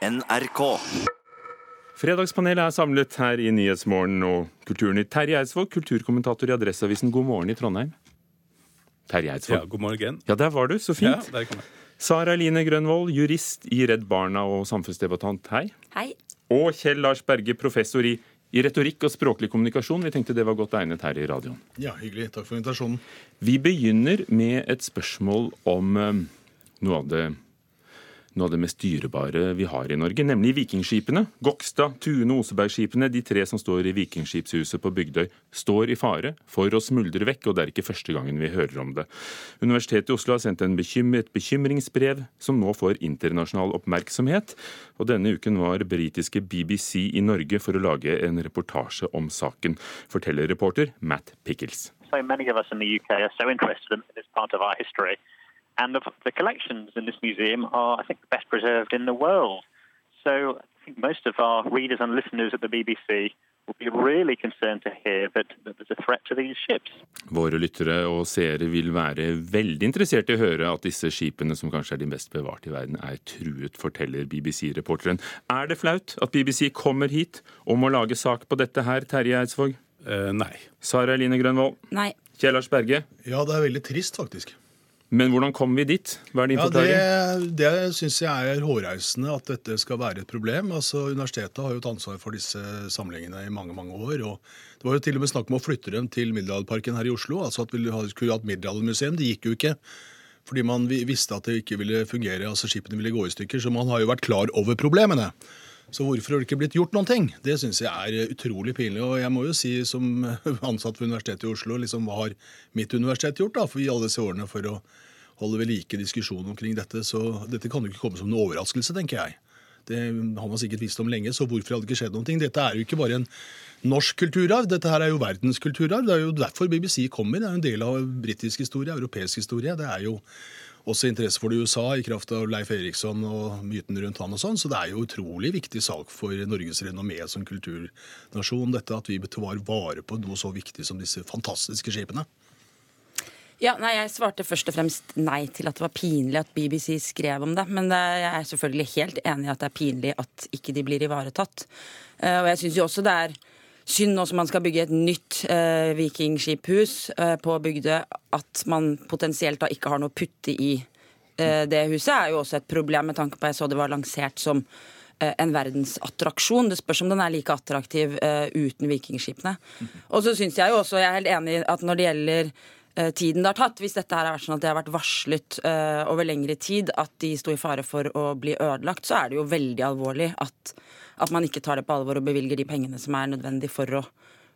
NRK. Fredagspanelet er samlet her i Nyhetsmorgen og Kulturnytt. Terje Eidsvåg, kulturkommentator i Adresseavisen God morgen i Trondheim. Terje Ja, god morgen. Ja, der var du. Så fint. Ja, der kom jeg. Sara Line Grønvold, jurist i Redd Barna og samfunnsdebattant. Hei. Hei. Og Kjell Lars Berge, professor i, i retorikk og språklig kommunikasjon. Vi tenkte det var godt egnet her i radioen. Ja, hyggelig. Takk for invitasjonen. Vi begynner med et spørsmål om um, noe av det noe av det mest dyrebare vi har i Norge, nemlig vikingskipene. Gokstad, Tune og Osebergskipene, de tre som står i Vikingskipshuset på Bygdøy, står i fare for å smuldre vekk, og det er ikke første gangen vi hører om det. Universitetet i Oslo har sendt en bekym et bekymringsbrev som nå får internasjonal oppmerksomhet. Og denne uken var britiske BBC i Norge for å lage en reportasje om saken, forteller reporter Matt Pickles. so many of us in the UK are so interested in this part of. And the, the collections in this museum are, I think, the best preserved in the world. So I think most of our readers and listeners at the BBC really concerned to hear that, that there's a threat to these ships. Våre lyttere og seere vil være veldig interessert i å høre at disse skipene, som kanskje er de best bevarte i verden, er truet, forteller BBC-reporteren. Er det flaut at BBC kommer hit og må lage sak på dette her, Terje Eidsvåg? Eh, nei. Sara Eline Grønvold? Nei. Kjellars Berge? Ja, det er veldig trist, faktisk. Men hvordan kom vi dit? Hva er din Ja, Det, det syns jeg er hårreisende at dette skal være et problem. Altså, Universitetet har jo et ansvar for disse samlingene i mange mange år. og Det var jo til og med snakk om å flytte dem til Middelalderparken her i Oslo. altså at Vi skulle hatt middelaldermuseum. Det gikk jo ikke. Fordi man visste at det ikke ville fungere, altså skipene ville gå i stykker. Så man har jo vært klar over problemene. Så hvorfor har det ikke blitt gjort noen ting? Det syns jeg er utrolig pinlig. Og jeg må jo si som ansatt ved Universitetet i Oslo, liksom hva har mitt universitet gjort da, for i alle disse årene for å holde ved like diskusjonen omkring dette? Så dette kan jo ikke komme som en overraskelse, tenker jeg. Det har man sikkert visst om lenge, så hvorfor hadde det ikke skjedd noen ting? Dette er jo ikke bare en norsk kulturarv, dette her er jo verdenskulturarv. Det er jo derfor BBC kommer. Det er jo en del av britisk historie, europeisk historie. Det er jo også interesse for det i USA i kraft av Leif Eriksson og myten rundt han og sånn. Så det er jo utrolig viktig sak for Norges renommé som kulturnasjon, dette at vi tar vare på noe så viktig som disse fantastiske skipene. Ja, nei, Jeg svarte først og fremst nei til at det var pinlig at BBC skrev om det. Men jeg er selvfølgelig helt enig i at det er pinlig at ikke de blir ivaretatt. Eh, og jeg synes jo også det er synd nå som man skal bygge et nytt eh, vikingskiphus eh, på Bygdøy, at man potensielt da ikke har noe å putte i eh, det huset, er jo også et problem med tanke på jeg så det var lansert som eh, en verdensattraksjon. Det spørs om den er like attraktiv eh, uten vikingskipene. Og så syns jeg jo også, jeg er helt enig i at når det gjelder eh, tiden det har tatt, hvis dette her har vært sånn at det har vært varslet uh, over lengre tid at de sto i fare for å bli ødelagt, så er det jo veldig alvorlig at, at man ikke tar det på alvor og bevilger de pengene som er nødvendig for å,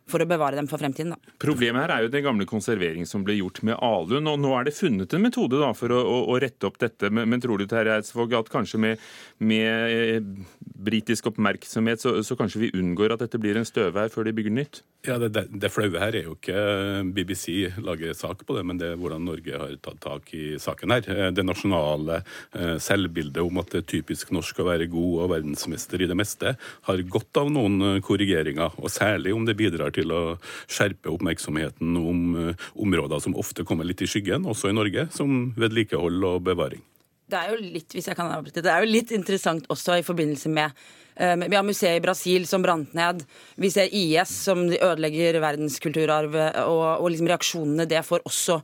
for å bevare dem for fremtiden. Da. Problemet her er jo den gamle konservering som ble gjort med Alun. og Nå er det funnet en metode da for å, å, å rette opp dette. Men, men tror du Terje Eidsvåg, at kanskje med, med eh, britisk oppmerksomhet så, så kanskje vi unngår at dette blir en støvær før de bygger nytt? Ja, det, det, det flaue her er jo ikke BBC lager sak på det, men det er hvordan Norge har tatt tak i saken her. Eh, Det nasjonale eh, selvbildet om at det er typisk norsk å være god og verdensmester i det meste, har godt av noen eh, korrigeringer. Og særlig om det bidrar til å skjerpe oppmerksomheten om eh, områder som ofte kommer litt i skyggen, også i Norge, som vedlikehold og bevaring. Det er jo litt hvis jeg kan avbryte, det er jo litt interessant også i forbindelse med eh, Vi har museet i Brasil som brant ned. Vi ser IS som ødelegger verdenskulturarv, og, og liksom reaksjonene det får også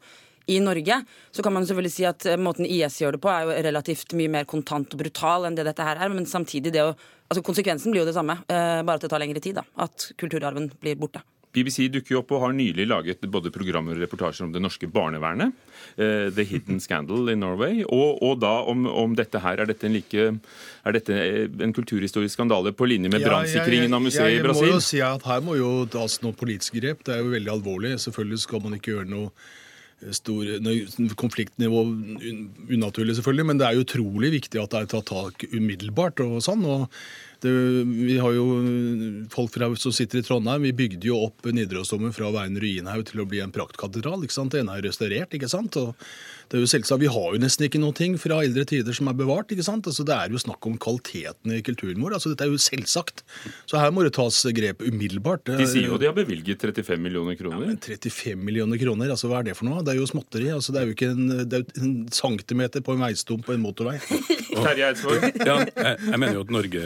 i Norge. Så kan man selvfølgelig si at eh, måten IS gjør det på, er jo relativt mye mer kontant og brutal enn det dette her er. Men samtidig, det å, altså konsekvensen blir jo det samme, eh, bare at det tar lengre tid. da, At kulturarven blir borte. BBC dukker jo opp og har nylig laget både programmer og reportasjer om det norske barnevernet. Uh, The Hidden Scandal in Norway. Og, og da om, om dette her. Er dette en like er dette en kulturhistorisk skandale på linje med Ja, brannsikringen av museet jeg, i jeg, Brasil? Jeg må jo si at Her må jo tas noen politiske grep. Det er jo veldig alvorlig. Selvfølgelig skal man ikke gjøre noe stor, konfliktnivå unaturlig, selvfølgelig, men det er utrolig viktig at det er tatt tak umiddelbart. og sånn, og det, Vi har jo folk fra, som sitter i Trondheim. Vi bygde jo opp Nidarosdomen fra å være en ruinhaug til å bli en praktkatedral. ikke sant? Den er restaurert. ikke sant? Og Det er jo selvsagt, Vi har jo nesten ikke noen ting fra eldre tider som er bevart. ikke sant? Altså, Det er jo snakk om kvaliteten i kulturen vår. altså Dette er jo selvsagt. Så her må det tas grep umiddelbart. De sier jo de har bevilget 35 millioner kroner. Ja, men 35 millioner kroner, altså hva er det for noe? Det er jo småtteri. altså Det er jo ikke en, det er jo en centimeter på en veistump på en motorvei. Terje Eidsvåg? Ja, jeg, jeg mener jo at Norge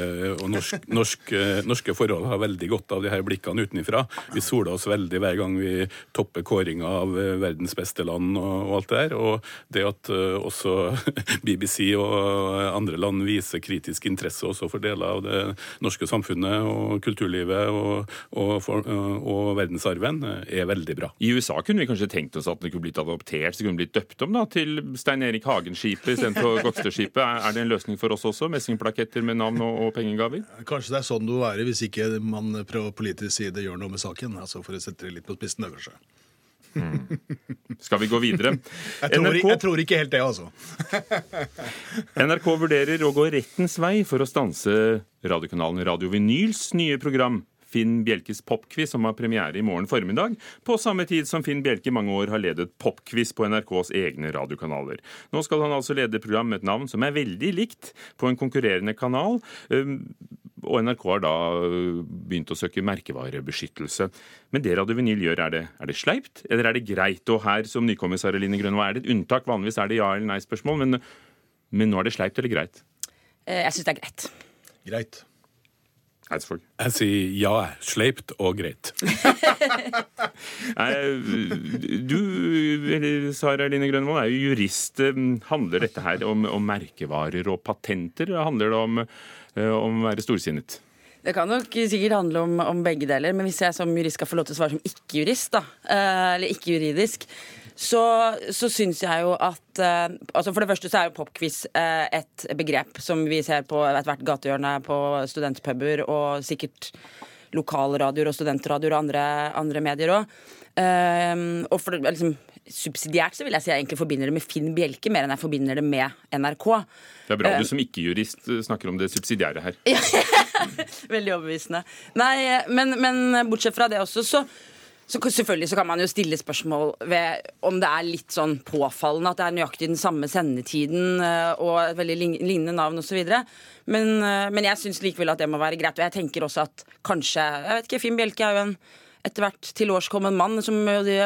og norsk, norsk, norske forhold har veldig godt av de her blikkene utenfra. Vi soler oss veldig hver gang vi topper kåringa av verdens beste land og, og alt det der. Og det at uh, også BBC og andre land viser kritisk interesse også for deler av det norske samfunnet og kulturlivet og, og, for, og, verdensarven, er veldig bra. I USA kunne vi kanskje tenkt oss at det kunne blitt adoptert, så kunne blitt døpt om da, til Stein Erik Hagen-skipet istedenfor Gokstad-skipet. Er det en løsning for oss også? Messingplaketter med navn og, og pengegaver? Kanskje det er sånn det må være hvis ikke man fra politisk side gjør noe med saken. altså For å sette det litt på spissen, kanskje. Mm. Skal vi gå videre? Jeg tror, NRK, jeg tror ikke helt det, altså. NRK vurderer å gå rettens vei for å stanse radiokanalen Radio Vinyls nye program Finn Bjelkes popquiz, som har premiere i morgen formiddag, på samme tid som Finn Bjelke i mange år har ledet popquiz på NRKs egne radiokanaler. Nå skal han altså lede program med et navn som er veldig likt på en konkurrerende kanal. Og NRK har da øh, begynt å søke merkevarebeskyttelse. Men det Radio Vinyl gjør, er det, er det sleipt, eller er det greit? Og her, som nykommissær Eline Grønvold, er det et unntak? Vanligvis er det ja- eller nei-spørsmål, men, men, nå er det sleipt eller greit? Eh, jeg syns det er greit. Greit. Eidsvåg? Jeg sier ja, sleipt og greit. du, Sara Line Grønvold, er jo jurist. Handler dette her om, om merkevarer og patenter? Handler det om Eh, om å være storsinnet? Det kan nok sikkert handle om, om, begge deler, men hvis jeg som jurist skal få lov til å svare som ikke-jurist, da, eh, eller ikke-juridisk, så, så syns jeg jo at uh, altså For det første så er jo popquiz uh, et begrep som vi ser på ethvert gatehjørne på studentpuber og sikkert lokalradioer og studentradioer og andre, andre medier òg. Uh, og for liksom subsidiært så vil jeg si jeg egentlig forbinder det med Finn Bjelke mer enn jeg forbinder det med NRK. Det er bra du eh, som ikke-jurist eh, snakker om det subsidiære her. Veldig overbevisende. Nei, men, men, bortsett fra det også, så, så selvfølgelig så kan man jo stille spørsmål ved om det er litt sånn påfallende at det er nøyaktig den samme sendetiden eh, og et veldig lignende navn osv. Men, men jeg syns likevel at det må være greit. Og jeg tenker også at kanskje jeg vet ikke, Finn Bjelke er jo en etter hvert tilårskommen mann som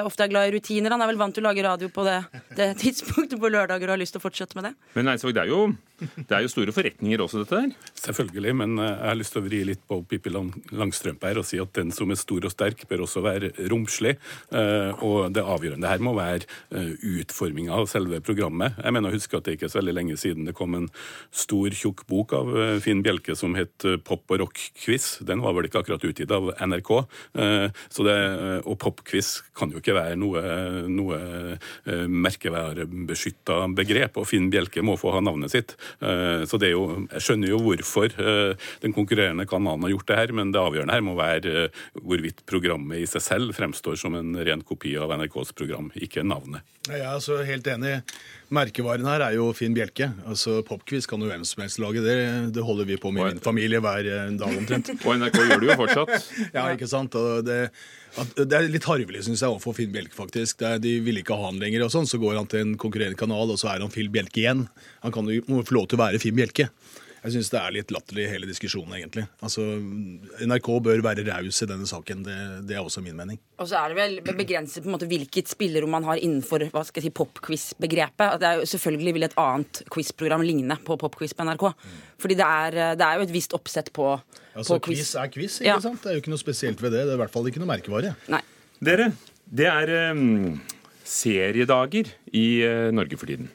ofte er glad i rutiner. Han er vel vant til å lage radio på det, det tidspunktet på lørdager og har lyst til å fortsette med det. Men Eidsvåg, det er jo det er jo store forretninger også, dette her? Selvfølgelig, men eh, jeg har lyst til å vri litt på Pippi Langstrømpe her og si at den som er stor og sterk, bør også være romslig. Eh, og det avgjørende her må være eh, utforminga av selve programmet. Jeg mener å huske at det ikke er så veldig lenge siden det kom en stor, tjukk bok av Finn Bjelke som het Pop og rock-quiz. Den var vel ikke akkurat utgitt av NRK. Så det, og popquiz kan jo ikke være noe, noe merkevarebeskytta begrep, og Finn Bjelke må få ha navnet sitt. Eh, så det er jo, Jeg skjønner jo hvorfor eh, den konkurrerende kanalen har gjort det her, men det avgjørende her må være eh, hvorvidt programmet i seg selv fremstår som en ren kopi av NRKs program, ikke navnet. Jeg er altså helt enig. Merkevaren her er jo Finn Bjelke. Altså Popquiz kan jo hvem som helst lage. Det, det holder vi på med i min familie hver dag omtrent. Og NRK gjør det jo fortsatt. ja, ikke sant. Og det, det er litt harvelig, syns jeg, overfor Finn Bjelke, faktisk. De vil ikke ha han lenger, og sånn. Så går han til en konkurrerende kanal, og så er han Finn Bjelke igjen. Han kan jo få lov til å være Finn Bjelke. Jeg syns det er litt latterlig, hele diskusjonen, egentlig. Altså, NRK bør være raus i denne saken. Det, det, er også min mening. Og så er det vel begrenset på en måte hvilket spillerom man har innenfor hva skal jeg si, popquiz-begrepet. Er Selvfølgelig vil et annet quiz-program ligne på popquiz på NRK. Mm. Fordi det er, det er, jo et visst oppsett på, altså, på quiz. Quiz er quiz, ikke ja. sant? Det er jo ikke noe spesielt ved det. Det er i hvert fall ikke noe merkevare. Nei. Dere, det er um, seriedager i uh, Norge for tiden.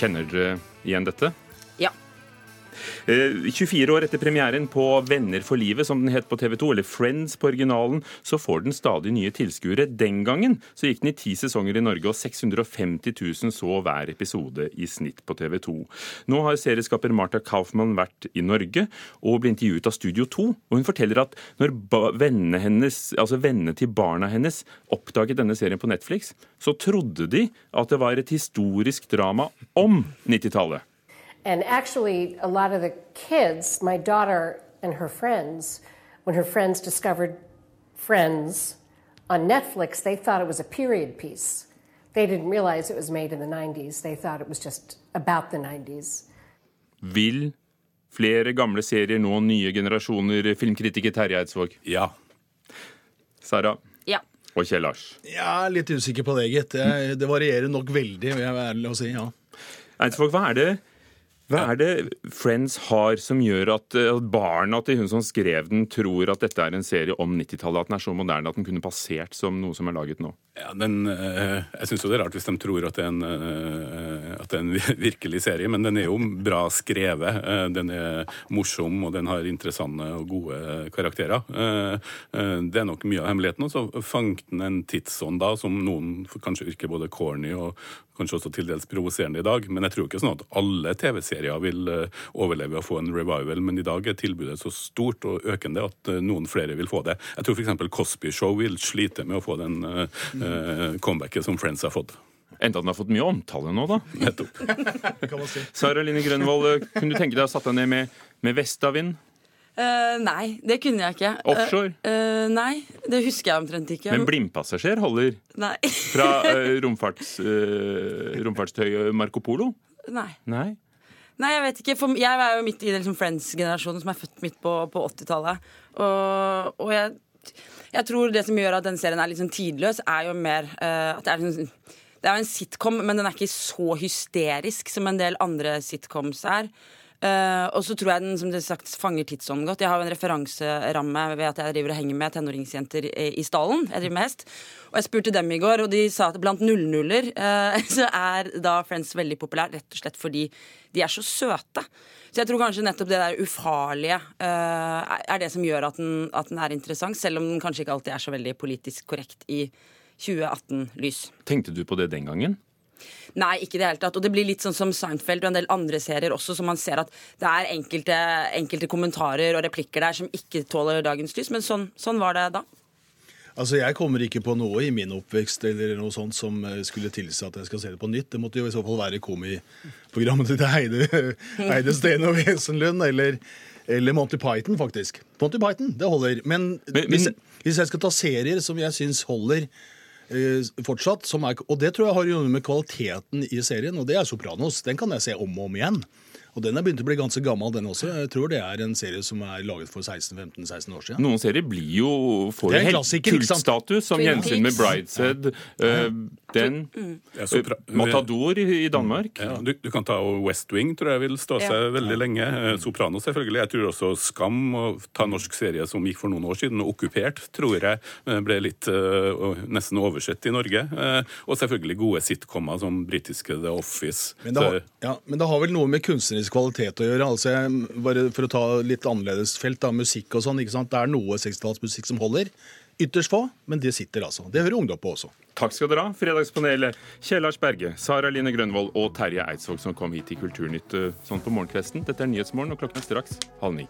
Kjenner dere igjen dette? 24 eh, år etter premieren på Venner for livet, som den het på TV 2, eller Friends på originalen, så får den stadig nye tilskuere. Den gangen så gikk den i ti sesonger i Norge, og 650 000 så hver episode i snitt på TV 2. Nå har serieskaper Martha Kaufmann vært i Norge og ble intervjuet av Studio 2, og hun forteller at når vennene, hennes, altså vennene til barna hennes oppdaget denne serien på Netflix, så trodde de at det var et historisk drama om 90-tallet. And actually, a lot of the kids, my daughter and her friends, when her friends discovered Friends on Netflix, they thought it was a period piece. They didn't realize it was made in the 90s. They thought it was just about the 90s. Vil flere gamle serier nå nye generasjoner, filmkritiker Terje Eidsvåg? Ja. Sara Ja. og Kjell Lars. Jeg er litt usikker på det, gitt. Det varierer nok veldig, vil jeg være ærlig å si. ja. Eidsvåg, hva er det hva er det Friends har som gjør at, eh, barna til hun som skrev den, tror at dette er en serie om 90-tallet? At den er så moderne at den kunne passert som noe som er laget nå? Ja, den, eh, jeg syns det er rart hvis de tror at det, en, eh, at det er en virkelig serie, men den er jo bra skrevet. Eh, Den er morsom, og den har interessante og gode karakterer. Det er nok mye av hemmeligheten. Og så fanget den en tidsånd da, som noen kanskje virker både corny og kanskje også til dels provoserende i dag. Men jeg tror ikke sånn at alle TV-serier vil overleve og få en revival. Men i dag er tilbudet så stort og økende at noen flere vil få det. Jeg tror f.eks. Cosby Show vil slite med å få den comebacket som Friends har fått. Enda den har fått mye omtale nå, da. Nettopp. Si. Sara Line Grønvold, eh, kunne du tenke deg å satt deg ned med, med Vestavind? Uh, nei, det kunne jeg ikke. Offshore? Uh, uh, nei, det husker jeg omtrent ikke. Men blindpassasjer holder Nei. fra uh, romfarts, eh, romfartstøyet Marco Polo? nei. Nei? Nei, jeg vet ikke. For jeg er jo midt i liksom Friends-generasjonen som er født midt på, på 80-tallet. Og, og jeg, jeg tror det som gjør at den serien er sånn tidløs, er jo mer uh, at det er liksom det er jo en sitcom, men den er ikke så hysterisk som en del andre sitcoms er. Eh, og så tror jeg den som det sagt, fanger tidsånden godt. Jeg har jo en referanseramme ved at jeg driver og henger med tenåringsjenter i, i stallen. Jeg driver med hest. Og jeg spurte dem i går, og de sa at blant nullnuller uh, så er da Friends veldig populær rett og slett fordi de er så søte. Så jeg tror kanskje nettopp det der ufarlige uh, er det som gjør at den, at den er interessant, selv om den kanskje ikke alltid er så veldig politisk korrekt i 2018-lys. Tenkte du på det den gangen? Nei, ikke i det hele tatt. Og det blir litt sånn som Seinfeld og en del andre serier også, som man ser at det er enkelte, enkelte kommentarer og replikker der som ikke tåler dagens lys. Men sånn, sånn var det da. Altså, Jeg kommer ikke på noe i min oppvekst eller noe sånt som eh, skulle tilsi at jeg skal se det på nytt. Det måtte jo i så fall være komiprogrammet til Heide, Heide Steen og Wesenlund eller, eller Monty Python, faktisk. Monty Python, det holder. Men, Men- men- hvis, hvis jeg skal ta serier som jeg syns holder fortsatt, som er, og det tror jeg har å gjøre med kvaliteten i serien, og det er Sopranos. Den kan jeg se om og om igjen. Og den er begynt å bli ganske gammel, den også. Jeg tror det er en serie som er laget for 16-15-16 år siden. Noen serier blir jo får en helt kultstatus, som Gjensyn med Brideshead. Brideshead. eh, den. Ja, så pra- eh, Matador i, Danmark. Ja, du, du kan ta West Wing, tror jeg vil stå seg Ja. veldig lenge. Soprano, Sopranos selvfølgelig. Jeg tror også Skam, og ta en norsk serie som gikk for noen år siden, og Okkupert, tror jeg eh, ble litt eh, nesten oversett i Norge. Eh, og selvfølgelig gode sitcomer som britiske The Office. Men det, har, ja, men det har vel noe med kunstnerisk kvalitet å gjøre. altså bare For å ta litt annerledes felt, da, musikk og sånn. ikke sant? Det er noe 60-tallsmusikk som holder. Ytterst få, men det sitter altså. Det hører ungdom på også. Takk skal dere ha, Fredagspanelet. Kjell Lars Berge, Sara Line Grønvold og Terje Eidsvåg som kom hit til Kulturnytt eh, sånn på morgenkvesten. Dette er Nyhetsmorgen, og klokken er straks halv ni.